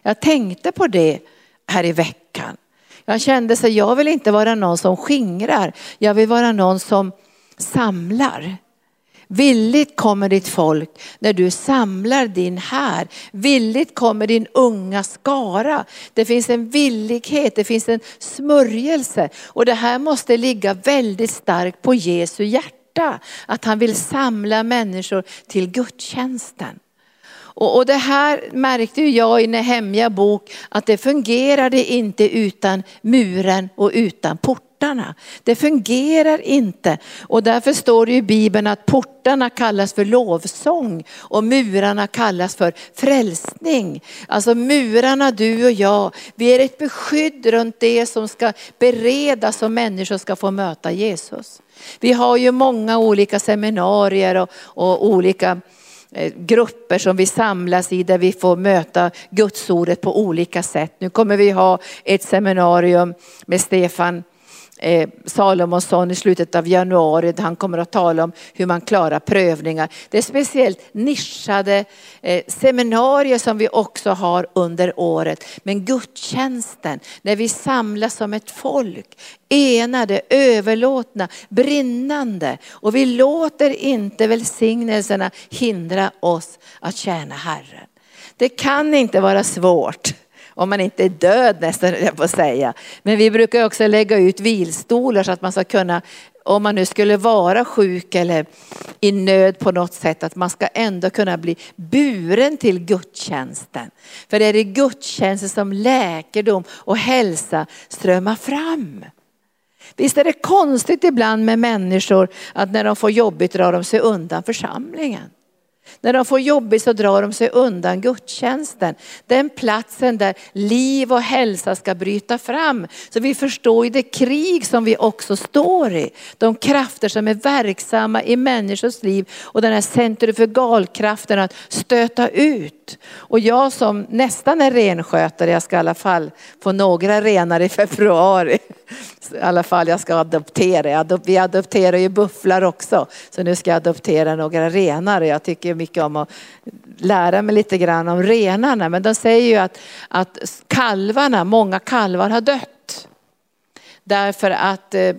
Jag tänkte på det här i veckan. Jag kände så jag vill inte vara någon som skingrar. Jag vill vara någon som samlar. Villigt kommer ditt folk när du samlar din här. Villigt kommer din unga skara. Det finns en villighet, det finns en smörjelse. Och det här måste ligga väldigt starkt på Jesu hjärta. Att han vill samla människor till gudstjänsten. Och, det här märkte jag i Nehemja bok att det fungerade inte utan muren och utan portarna. Det fungerar inte och därför står det i Bibeln att portarna kallas för lovsång och murarna kallas för frälsning. Alltså murarna, du och jag, vi är ett beskydd runt det som ska beredas så människor ska få möta Jesus. Vi har ju många olika seminarier och, och olika eh, grupper som vi samlas i där vi får möta gudsordet på olika sätt. Nu kommer vi ha ett seminarium med Stefan eh, Salomonsson i slutet av januari. Han kommer att tala om hur man klarar prövningar. Det är speciellt nischade eh, seminarier som vi också har under året. Men gudstjänsten, när vi samlas som ett folk, enade, överlåtna, brinnande. Och vi låter inte välsignelserna hindra oss att tjäna Herren. Det kan inte vara svårt om man inte är död nästan, jag på säga. Men vi brukar också lägga ut vilstolar så att man ska kunna, om man nu skulle vara sjuk eller i nöd på något sätt, att man ska ändå kunna bli buren till gudstjänsten. För det är i gudstjänsten som läkedom och hälsa strömmar fram. Visst är det konstigt ibland med människor att när de får jobbigt drar de sig undan församlingen. När de får jobbigt så drar de sig undan gudstjänsten. Den platsen där liv och hälsa ska bryta fram. Så vi förstår ju det krig som vi också står i. De krafter som är verksamma i människors liv och den här centrifugalkraften att stöta ut. Och jag som nästan är renskötare, jag ska i alla fall få några renar i februari. I alla fall jag ska adoptera. Vi adopterar ju bufflar också. Så nu ska jag adoptera några renar. Jag tycker mycket om att lära mig lite grann om renarna. Men de säger ju att, att kalvarna, många kalvar har dött. Därför att eh,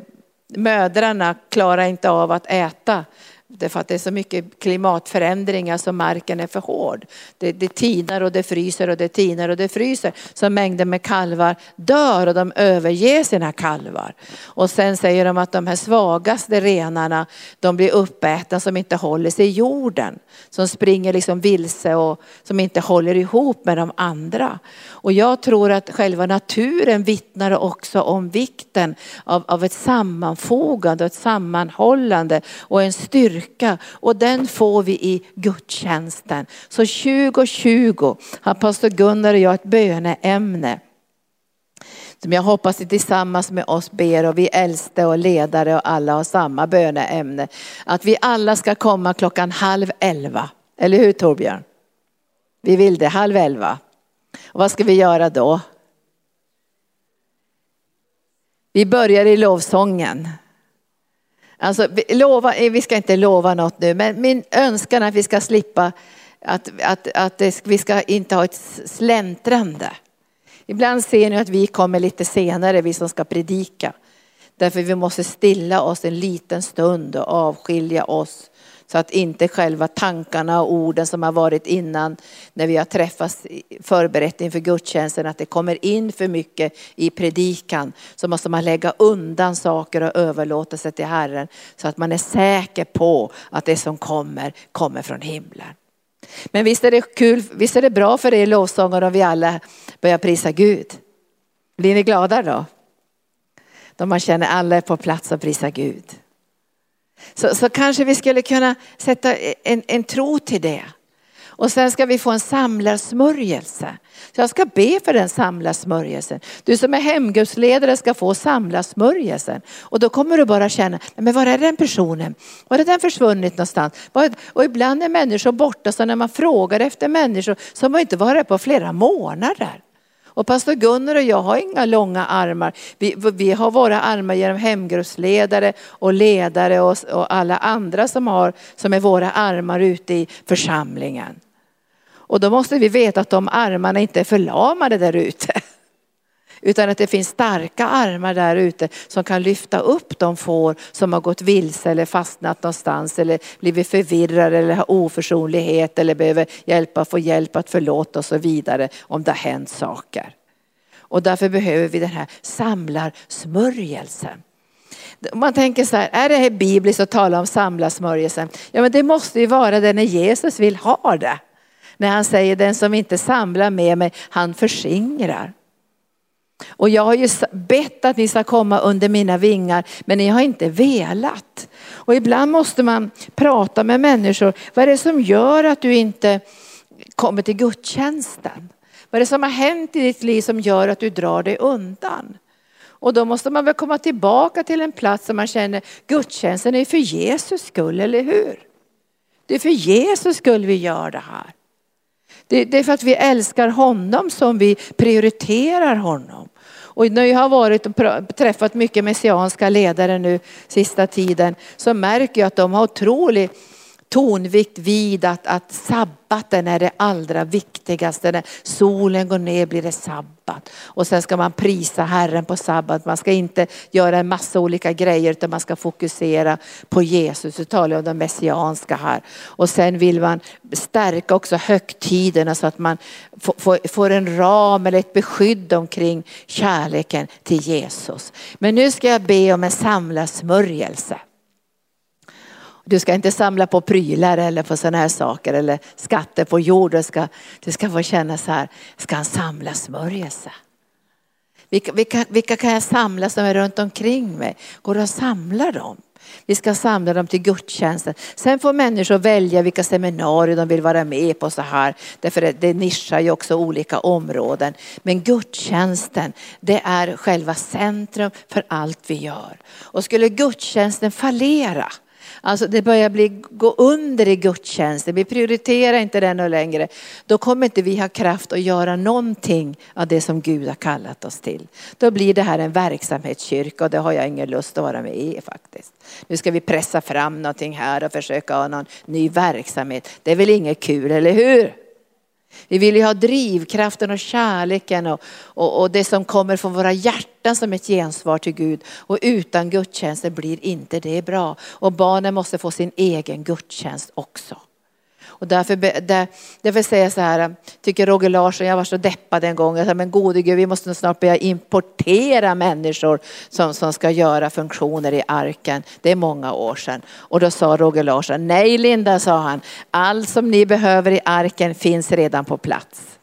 mödrarna klarar inte av att äta Därför att det är så mycket klimatförändringar så marken är för hård. Det, det tinar och det fryser och det tinar och det fryser. Så mängder med kalvar dör och de överger sina kalvar. Och sen säger de att de här svagaste renarna, de blir uppätna som inte håller sig i jorden. Som springer liksom vilse och som inte håller ihop med de andra. Och jag tror att själva naturen vittnar också om vikten av, av ett sammanfogande, ett sammanhållande och en styrka. Och den får vi i gudstjänsten. Så 2020 har pastor Gunnar och jag ett böneämne som jag hoppas tillsammans med oss ber och vi äldste och ledare och alla har samma böneämne. Att vi alla ska komma klockan halv elva. Eller hur Torbjörn? Vi vill det, halv elva. Och vad ska vi göra då? Vi börjar i lovsången. Alltså, vi, lova, eh, vi ska inte lova något nu, men min önskan är att vi ska slippa att, att, att det, vi ska inte ha ett släntrande. Ibland ser ni att vi kommer lite senare, vi som ska predika. Därför vi måste stilla oss en liten stund och avskilja oss så att inte själva tankarna och orden som har varit innan när vi har träffats förberett inför gudstjänsten, att det kommer in för mycket i predikan. Så måste man lägga undan saker och överlåta sig till Herren så att man är säker på att det som kommer, kommer från himlen. Men visst är det kul, visst är det bra för er lovsångare om vi alla börjar prisa Gud. Blir ni glada då? Då man känner alla är på plats och prisar Gud. Så, så kanske vi skulle kunna sätta en, en tro till det. Och sen ska vi få en samlarsmörjelse. Så jag ska be för den samlarsmörjelsen. Du som är hemgudsledare ska få samlarsmörjelsen. Och då kommer du bara känna, men var är den personen? Var är den försvunnit någonstans? Och ibland är människor borta, så när man frågar efter människor så har man inte varit på flera månader. Och pastor Gunnar och jag har inga långa armar. Vi, vi har våra armar genom hemgruppsledare och ledare och, och alla andra som, har, som är våra armar ute i församlingen. Och då måste vi veta att de armarna inte är förlamade där ute. Utan att det finns starka armar där ute som kan lyfta upp de får som har gått vilse eller fastnat någonstans eller blivit förvirrade eller har oförsonlighet eller behöver hjälpa, få hjälp att förlåta och så vidare om det har hänt saker. Och därför behöver vi den här samlarsmörjelsen. Man tänker så här, är det här bibliskt att tala om samlarsmörjelsen? Ja men det måste ju vara det när Jesus vill ha det. När han säger den som inte samlar med mig, han förskingrar. Och jag har ju bett att ni ska komma under mina vingar, men ni har inte velat. Och ibland måste man prata med människor. Vad är det som gör att du inte kommer till gudstjänsten? Vad är det som har hänt i ditt liv som gör att du drar dig undan? Och då måste man väl komma tillbaka till en plats där man känner gudstjänsten är för Jesus skull, eller hur? Det är för Jesus skull vi gör det här. Det, är för att vi älskar honom som vi prioriterar honom. Och när jag har varit och träffat mycket messianska ledare nu sista tiden så märker jag att de har otrolig tonvikt vid att, att sabbaten är det allra viktigaste. När solen går ner blir det sabbat. Och sen ska man prisa Herren på sabbat. Man ska inte göra en massa olika grejer utan man ska fokusera på Jesus. Nu talar jag om det messianska här. Och sen vill man stärka också högtiderna så att man får en ram eller ett beskydd omkring kärleken till Jesus. Men nu ska jag be om en samlasmörjelse. Du ska inte samla på prylar eller på sådana här saker eller skatter på jord. Du ska, du ska få känna så här, ska han samla smörjelse? Vilka, vilka, vilka kan jag samla som är runt omkring mig? Går det att samla dem? Vi ska samla dem till gudstjänsten. Sen får människor välja vilka seminarier de vill vara med på så här. Därför det, det nischar ju också olika områden. Men gudstjänsten, det är själva centrum för allt vi gör. Och skulle gudstjänsten fallera, Alltså det börjar bli, gå under i gudstjänsten, vi prioriterar inte den längre. Då kommer inte vi ha kraft att göra någonting av det som Gud har kallat oss till. Då blir det här en verksamhetskyrka och det har jag ingen lust att vara med i faktiskt. Nu ska vi pressa fram någonting här och försöka ha någon ny verksamhet. Det är väl inget kul, eller hur? Vi vill ju ha drivkraften och kärleken och, och, och, det som kommer från våra hjärtan som ett gensvar till Gud. Och utan gudstjänsten blir inte det bra. Och barnen måste få sin egen gudstjänst också. Och därför, där, därför säger jag så här, tycker Roger Larsson, jag var så deppad en gång, jag sa, men gode Gud, vi måste snart börja importera människor som, som ska göra funktioner i arken. Det är många år sedan. Och då sa Roger Larsson, nej Linda, sa han, allt som ni behöver i arken finns redan på plats.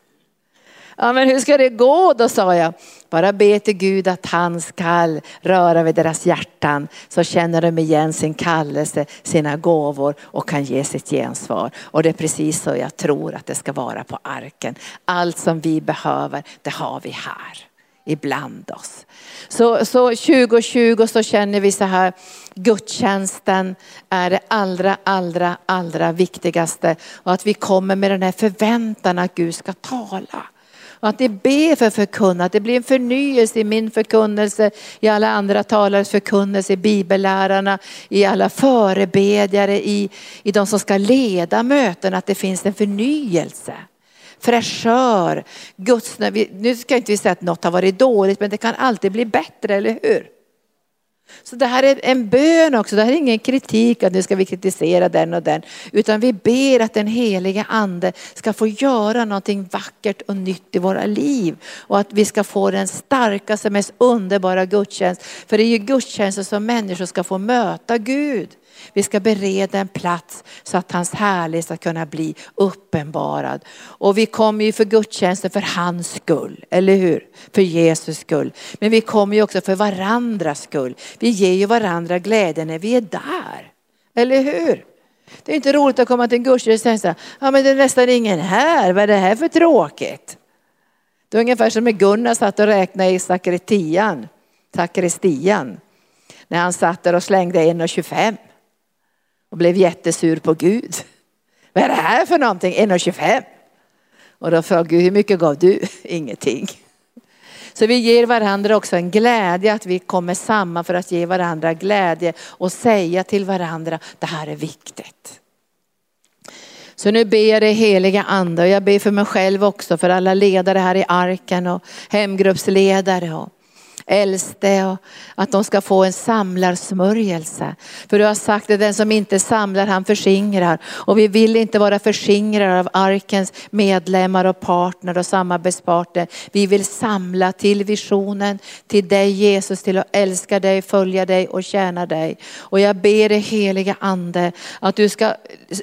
Ja men hur ska det gå då sa jag. Bara be till Gud att han ska röra vid deras hjärtan så känner de igen sin kallelse, sina gåvor och kan ge sitt gensvar. Och det är precis så jag tror att det ska vara på arken. Allt som vi behöver, det har vi här ibland oss. Så, så 2020 så känner vi så här, gudstjänsten är det allra, allra, allra viktigaste. Och att vi kommer med den här förväntan att Gud ska tala. Och att ni ber för förkunnat. Det blir en förnyelse i min förkunnelse, i alla andra talares förkunnelse, i bibellärarna, i alla förebedjare, i, i de som ska leda möten. Att det finns en förnyelse fräschör. Guds, nu ska inte vi säga att något har varit dåligt men det kan alltid bli bättre, eller hur? Så det här är en bön också, det här är ingen kritik att nu ska vi kritisera den och den. Utan vi ber att den heliga ande ska få göra någonting vackert och nytt i våra liv. Och att vi ska få den starkaste, mest underbara gudstjänst. För det är ju gudstjänsten som människor ska få möta Gud. Vi ska bereda en plats så att hans härlighet ska kunna bli uppenbarad. Och vi kommer ju för gudstjänsten för hans skull, eller hur? För Jesus skull. Men vi kommer ju också för varandras skull. Vi ger ju varandra glädje när vi är där. Eller hur? Det är inte roligt att komma till en gudstjänst och säga, ja men det är nästan ingen här, vad är det här för tråkigt? Det är ungefär som när Gunnar satt och räknade i sakristian, sakristian. När han satt där och slängde 1,25 och blev jättesur på Gud. Vad är det här för någonting? 1,25. Och då frågade Gud, hur mycket gav du? Ingenting. Så vi ger varandra också en glädje att vi kommer samman för att ge varandra glädje och säga till varandra, det här är viktigt. Så nu ber jag dig heliga ande och jag ber för mig själv också, för alla ledare här i arken och hemgruppsledare och äldste och att de ska få en samlarsmörjelse. För du har sagt att den som inte samlar han förskingrar och vi vill inte vara förskingrare av arkens medlemmar och partner och samarbetspartner. Vi vill samla till visionen, till dig Jesus, till att älska dig, följa dig och tjäna dig. Och jag ber dig heliga ande att du ska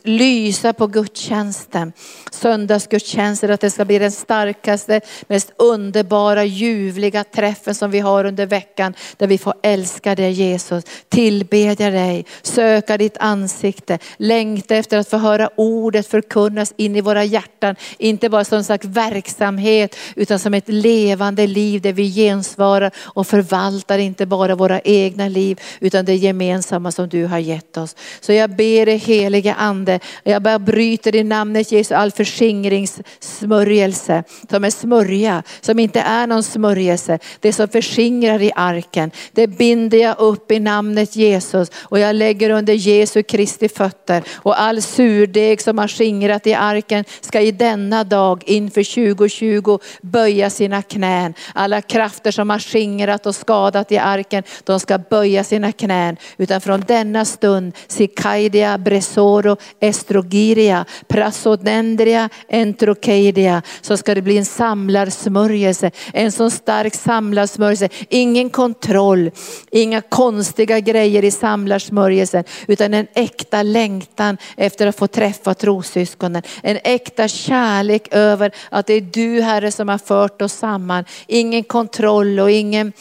lysa på gudstjänsten, söndagsgudstjänsten, att det ska bli den starkaste, mest underbara, ljuvliga träffen som vi har har under veckan där vi får älska dig Jesus, tillbedja dig, söka ditt ansikte, längta efter att få höra ordet förkunnas in i våra hjärtan. Inte bara som en slags verksamhet utan som ett levande liv där vi gensvarar och förvaltar inte bara våra egna liv utan det gemensamma som du har gett oss. Så jag ber dig helige ande, jag bara bryter i namnet Jesus all förskingringssmörjelse som är smörja, som inte är någon smörjelse. Det som förskingrar fingrar i arken. Det binder jag upp i namnet Jesus och jag lägger under Jesu Kristi fötter. Och all surdeg som har skingrat i arken ska i denna dag inför 2020 böja sina knän. Alla krafter som har skingrat och skadat i arken, de ska böja sina knän. Utan från denna stund, Sikaidia, Bresoro, Estrogiria, Prasodendria, Entrokeidia, så ska det bli en samlarsmörjelse. En så stark samlarsmörjelse Ingen kontroll, inga konstiga grejer i samlarsmörjelsen utan en äkta längtan efter att få träffa trossyskonen. En äkta kärlek över att det är du Herre som har fört oss samman. Ingen kontroll och ingen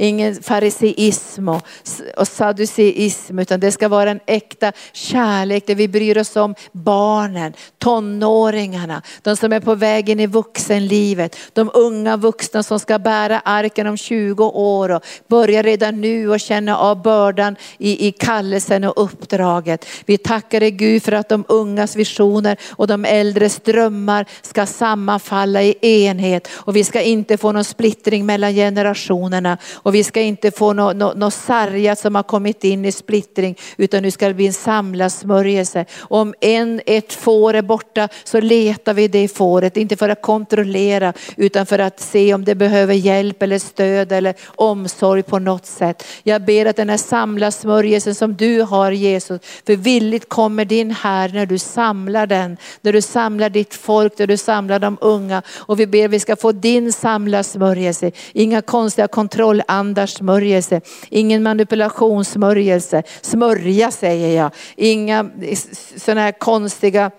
ingen fariseism och, och saduceism utan det ska vara en äkta kärlek där vi bryr oss om barnen, tonåringarna, de som är på väg in i vuxenlivet, de unga vuxna som ska bära arken om 20 år och börja redan nu och känna av bördan i, i kallelsen och uppdraget. Vi tackar dig Gud för att de ungas visioner och de äldres drömmar ska sammanfalla i enhet och vi ska inte få någon splittring mellan generationerna. Och och vi ska inte få något no, no sargat som har kommit in i splittring utan nu ska det bli en samlad smörjelse. Om en, ett får är borta så letar vi det fåret, inte för att kontrollera utan för att se om det behöver hjälp eller stöd eller omsorg på något sätt. Jag ber att den här samlade smörjelsen som du har Jesus, för villigt kommer din här när du samlar den, när du samlar ditt folk, när du samlar de unga och vi ber att vi ska få din samlade smörjelse. Inga konstiga kontrollandar smörjelse, ingen manipulationssmörjelse, smörja säger jag, inga sådana här konstiga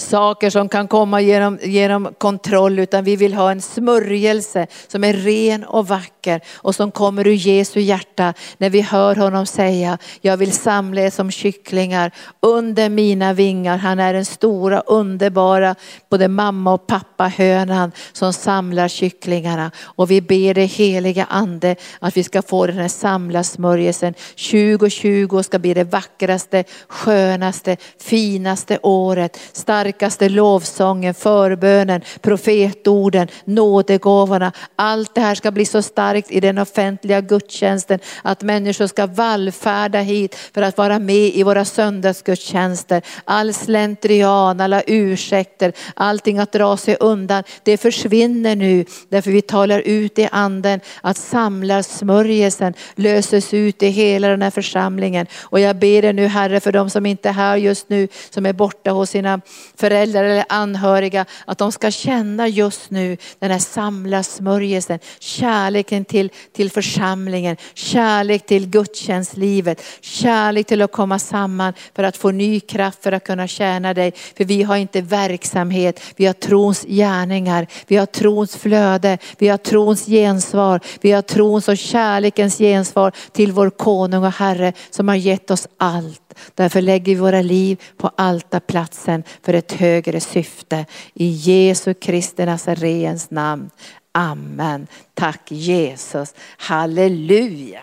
saker som kan komma genom, genom kontroll utan vi vill ha en smörjelse som är ren och vacker och som kommer ur Jesu hjärta när vi hör honom säga jag vill samla er som kycklingar under mina vingar. Han är den stora underbara både mamma och pappa hönan som samlar kycklingarna och vi ber det heliga ande att vi ska få den här samla smörjelsen. 2020 ska bli det vackraste, skönaste, finaste året. Stark starkaste lovsången, förbönen, profetorden, nådegåvorna. Allt det här ska bli så starkt i den offentliga gudstjänsten att människor ska vallfärda hit för att vara med i våra söndagsgudstjänster. All slentrian, alla ursäkter, allting att dra sig undan, det försvinner nu därför vi talar ut i anden att samlarsmörjelsen löses ut i hela den här församlingen. Och jag ber dig nu Herre för de som inte är här just nu, som är borta hos sina föräldrar eller anhöriga, att de ska känna just nu den här samlarsmörjelsen, kärleken till, till församlingen, kärlek till gudstjänstlivet, kärlek till att komma samman för att få ny kraft för att kunna tjäna dig. För vi har inte verksamhet, vi har trons gärningar, vi har trons flöde, vi har trons gensvar, vi har trons och kärlekens gensvar till vår konung och Herre som har gett oss allt. Därför lägger vi våra liv på altarplatsen för ett högre syfte. I Jesu Kristi Nazarens namn. Amen. Tack Jesus. Halleluja.